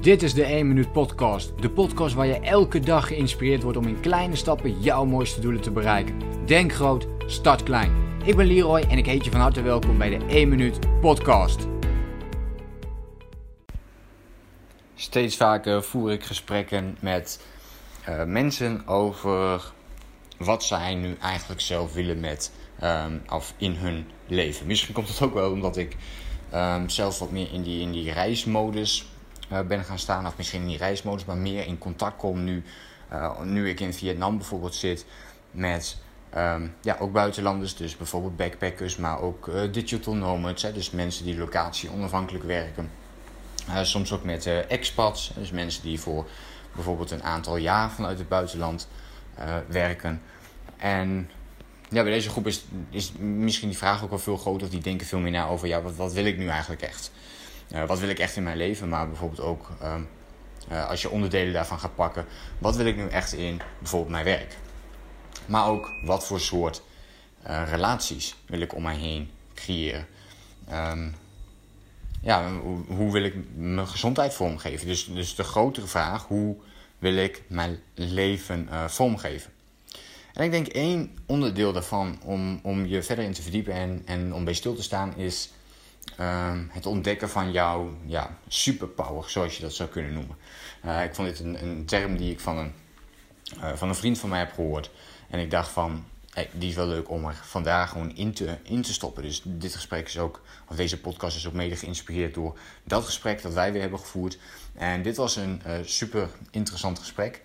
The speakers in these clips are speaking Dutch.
Dit is de 1 Minuut Podcast. De podcast waar je elke dag geïnspireerd wordt om in kleine stappen jouw mooiste doelen te bereiken. Denk groot, start klein. Ik ben Leroy en ik heet je van harte welkom bij de 1 Minuut Podcast. Steeds vaker voer ik gesprekken met uh, mensen over wat zij nu eigenlijk zelf willen met um, of in hun leven. Misschien komt het ook wel omdat ik um, zelf wat meer in die, in die reismodus ben gaan staan. Of misschien in die reismodus, maar meer in contact kom nu, uh, nu ik in Vietnam bijvoorbeeld zit met um, ja, ook buitenlanders. Dus bijvoorbeeld backpackers, maar ook uh, digital nomads. Hè, dus mensen die locatie onafhankelijk werken. soms ook met expats, dus mensen die voor bijvoorbeeld een aantal jaar vanuit het buitenland werken. En ja, bij deze groep is, is misschien die vraag ook wel veel groter. Of die denken veel meer na over, ja, wat, wat wil ik nu eigenlijk echt? Uh, wat wil ik echt in mijn leven? Maar bijvoorbeeld ook, um, uh, als je onderdelen daarvan gaat pakken. Wat wil ik nu echt in bijvoorbeeld mijn werk? Maar ook, wat voor soort uh, relaties wil ik om mij heen creëren? Um, ja, hoe, hoe, wil ik mijn gezondheid vormgeven? Dus, dus de grotere vraag, hoe wil ik mijn leven vormgeven? En ik denk één onderdeel daarvan om, om je verder in te verdiepen en, en om bij stil te staan is uh, het ontdekken van jouw ja, superpower, zoals je dat zou kunnen noemen. Uh, ik vond dit een, een, term die ik van een, uh, van een vriend van mij heb gehoord. En ik dacht van, hey, die is wel leuk om er vandaag gewoon in te, in te stoppen. Dus dit gesprek is ook, of deze podcast is ook mede geïnspireerd door dat gesprek dat wij weer hebben gevoerd. En dit was een uh, super interessant gesprek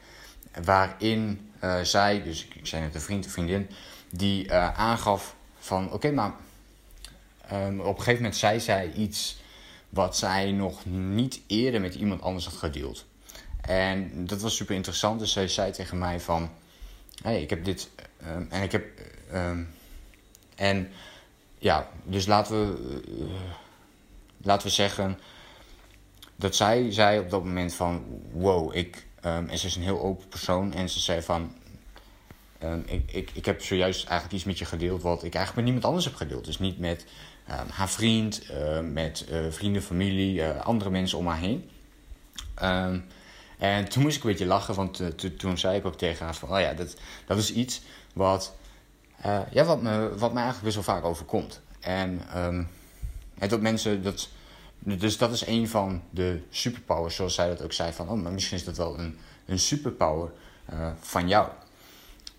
waarin zij, dus ik zei net een vriend, een vriendin, die aangaf van oké, maar um, op een gegeven moment zei zij iets wat zij nog niet eerder met iemand anders had gedeeld. En dat was super interessant. Dus zij zei tegen mij van, hey, ik heb dit um, en ik heb um, en ja, dus laten we uh, laten we zeggen dat zij zei op dat moment van wow, ik en ze is een heel open persoon. En ze zei van... Ik, ik, ik heb zojuist eigenlijk iets met je gedeeld... wat ik eigenlijk met niemand anders heb gedeeld. Dus niet met haar vriend, uh, met uh, vrienden, familie... Uh, andere mensen om haar heen. en toen moest ik een beetje lachen. Want toen zei ik ook tegen haar van... Oh ja, dat, dat is iets wat... ja, wat me, wat me eigenlijk best wel vaak overkomt. En, en dat mensen... dat dus dat is een van de superpowers, zoals zij dat ook zei. Van, oh, maar misschien is dat wel een, een superpower uh, van jou.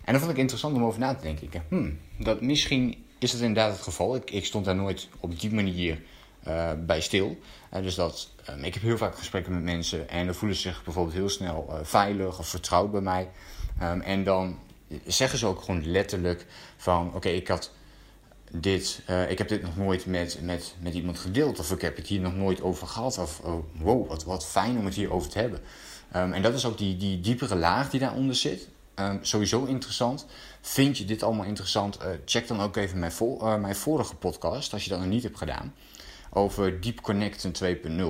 En dat vond ik interessant om over na te denken. Hmm, dat misschien is dat inderdaad het geval. Ik, ik stond daar nooit op die manier uh, bij stil. Uh, dus dat, um, ik heb heel vaak gesprekken met mensen en dan voelen ze zich bijvoorbeeld heel snel veilig of vertrouwd bij mij. Um, en dan zeggen ze ook gewoon letterlijk van oké, ik had dit, ik heb dit nog nooit met, met, met iemand gedeeld. Of ik heb het hier nog nooit over gehad. Of oh, wow, wat, wat fijn om het hier over te hebben. Um, en dat is ook die, die diepere laag die daaronder zit. Um, sowieso interessant. Vind je dit allemaal interessant? Uh, check dan ook even mijn, vol, uh, mijn vorige podcast, als je dat nog niet hebt gedaan. Over Deep Connecten 2.0.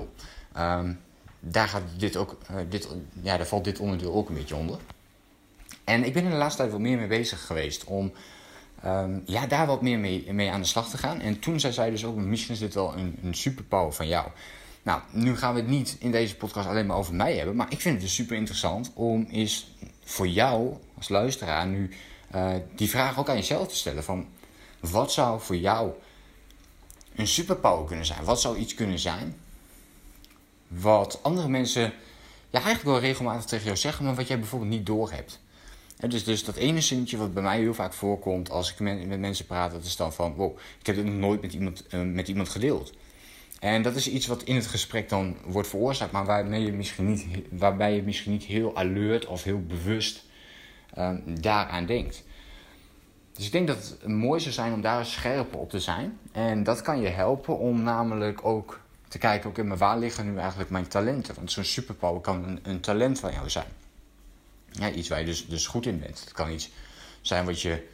Um, daar, gaat dit ook, dit, ja, daar valt dit onderdeel ook een beetje onder. En ik ben in de laatste tijd wel meer mee bezig geweest om um, ja, daar wat meer mee, mee aan de slag te gaan. En toen zei zij dus ook, misschien is dit wel een, een superpower van jou. Nou, nu gaan we het niet in deze podcast alleen maar over mij hebben. Maar ik vind het dus super interessant om eens voor jou als luisteraar nu uh, die vraag ook aan jezelf te stellen. Van wat zou voor jou een superpower kunnen zijn? Wat zou iets kunnen zijn wat andere mensen ja, eigenlijk wel regelmatig tegen jou zeggen, maar wat jij bijvoorbeeld niet doorhebt? dus, dus dat ene zinnetje wat bij mij heel vaak voorkomt als ik met, mensen praat, dat is dan van: wow, ik heb dit nog nooit met iemand, uh, met iemand gedeeld. En dat is iets wat in het gesprek dan wordt veroorzaakt, maar waarbij je misschien niet, waarbij je misschien niet heel alert of heel bewust uh, daaraan denkt. Dus ik denk dat het mooi zou zijn om daar scherp op te zijn. En dat kan je helpen om namelijk ook te kijken: oké, maar waar liggen nu eigenlijk mijn talenten? Want zo'n superpower kan een, een talent van jou zijn ja, iets waar je dus, dus goed in bent. Het kan iets zijn wat je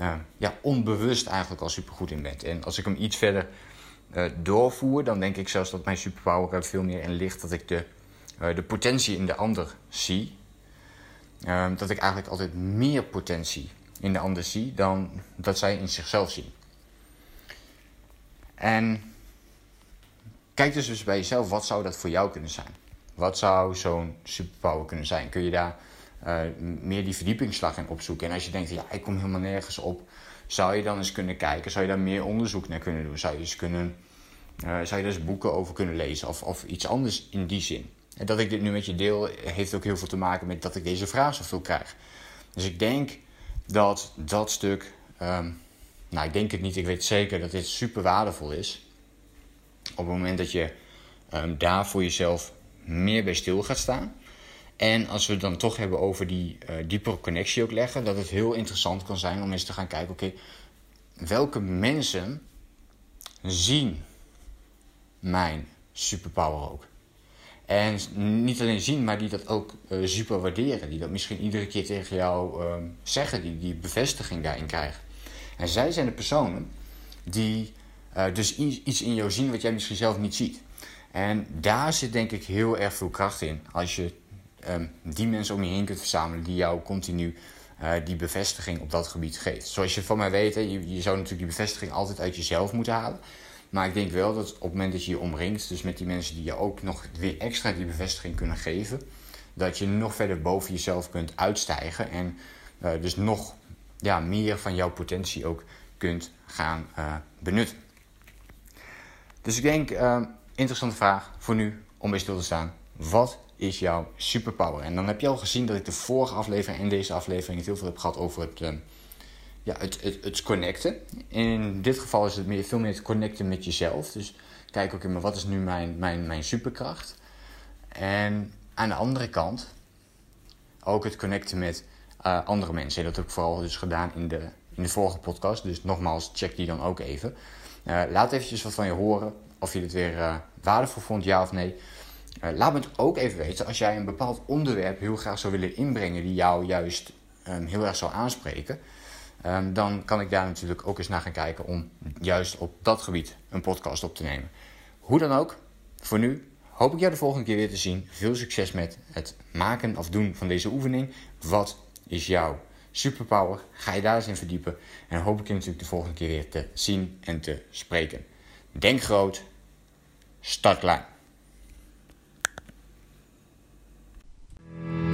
uh, ja, onbewust eigenlijk al supergoed in bent. En als ik hem iets verder uh, doorvoer, dan denk ik zelfs dat mijn superpower er veel meer in ligt dat ik de, uh, de potentie in de ander zie. Ehm, dat ik eigenlijk altijd meer potentie in de ander zie dan dat zij in zichzelf zien. En kijk dus, dus bij jezelf, wat zou dat voor jou kunnen zijn? Wat zou zo'n superpower kunnen zijn? Kun je daar uh, meer die verdiepingsslag in opzoeken? En als je denkt, ja, ik kom helemaal nergens op, zou je dan eens kunnen kijken? Zou je daar meer onderzoek naar kunnen doen? Zou je eens kunnen, uh, zou je eens boeken over kunnen lezen? Of, of iets anders in die zin? En dat ik dit nu met je deel, heeft ook heel veel te maken met dat ik deze vraag zoveel krijg. Dus ik denk dat dat stuk, um, nou ik denk het niet, ik weet zeker dat dit super waardevol is. Op het moment dat je um, daar voor jezelf meer bij stil gaat staan. En als we het dan toch hebben over die uh, diepere connectie ook leggen, dat het heel interessant kan zijn om eens te gaan kijken: oké, welke mensen zien mijn superpower ook? En niet alleen zien, maar die dat ook uh, super waarderen. Die dat misschien iedere keer tegen jou uh, zeggen, die die bevestiging daarin krijgen. En zij zijn de personen die uh, dus iets in jou zien wat jij misschien zelf niet ziet. En daar zit denk ik heel erg veel kracht in. Als je um, die mensen om je heen kunt verzamelen die jou continu uh, die bevestiging op dat gebied geeft. Zoals je van mij weet, je, zou natuurlijk die bevestiging altijd uit jezelf moeten halen. Maar ik denk wel dat op het moment dat je je omringt, dus met die mensen die je ook nog weer extra die bevestiging kunnen geven, dat je nog verder boven jezelf kunt uitstijgen en uh, dus nog ja, meer van jouw potentie ook kunt gaan uh, benutten. Dus ik denk, uh, interessante vraag voor nu om bij stil te staan. Wat is jouw superpower? En dan heb je al gezien dat ik de vorige aflevering en deze aflevering heel veel heb gehad over het, uh, ja, het, het, het connecten. In dit geval is het meer, veel meer het connecten met jezelf. Dus kijk ook in, maar wat is nu mijn, mijn, mijn superkracht? En aan de andere kant ook het connecten met uh, andere mensen. Dat heb ik vooral dus gedaan in de, in de vorige podcast. Dus nogmaals, check die dan ook even. Uh, laat eventjes wat van je horen. Of je het weer uh, waardevol vond, ja of nee. Laat me het ook even weten als jij een bepaald onderwerp heel graag zou willen inbrengen. Die jou juist um, heel erg zou aanspreken. Um, dan kan ik daar natuurlijk ook eens naar gaan kijken om juist op dat gebied een podcast op te nemen. Hoe dan ook, voor nu hoop ik jou de volgende keer weer te zien. Veel succes met het maken of doen van deze oefening. Wat is jouw superpower? Ga je daar eens in verdiepen. En hoop ik je natuurlijk de volgende keer weer te zien en te spreken. Denk groot, start klein.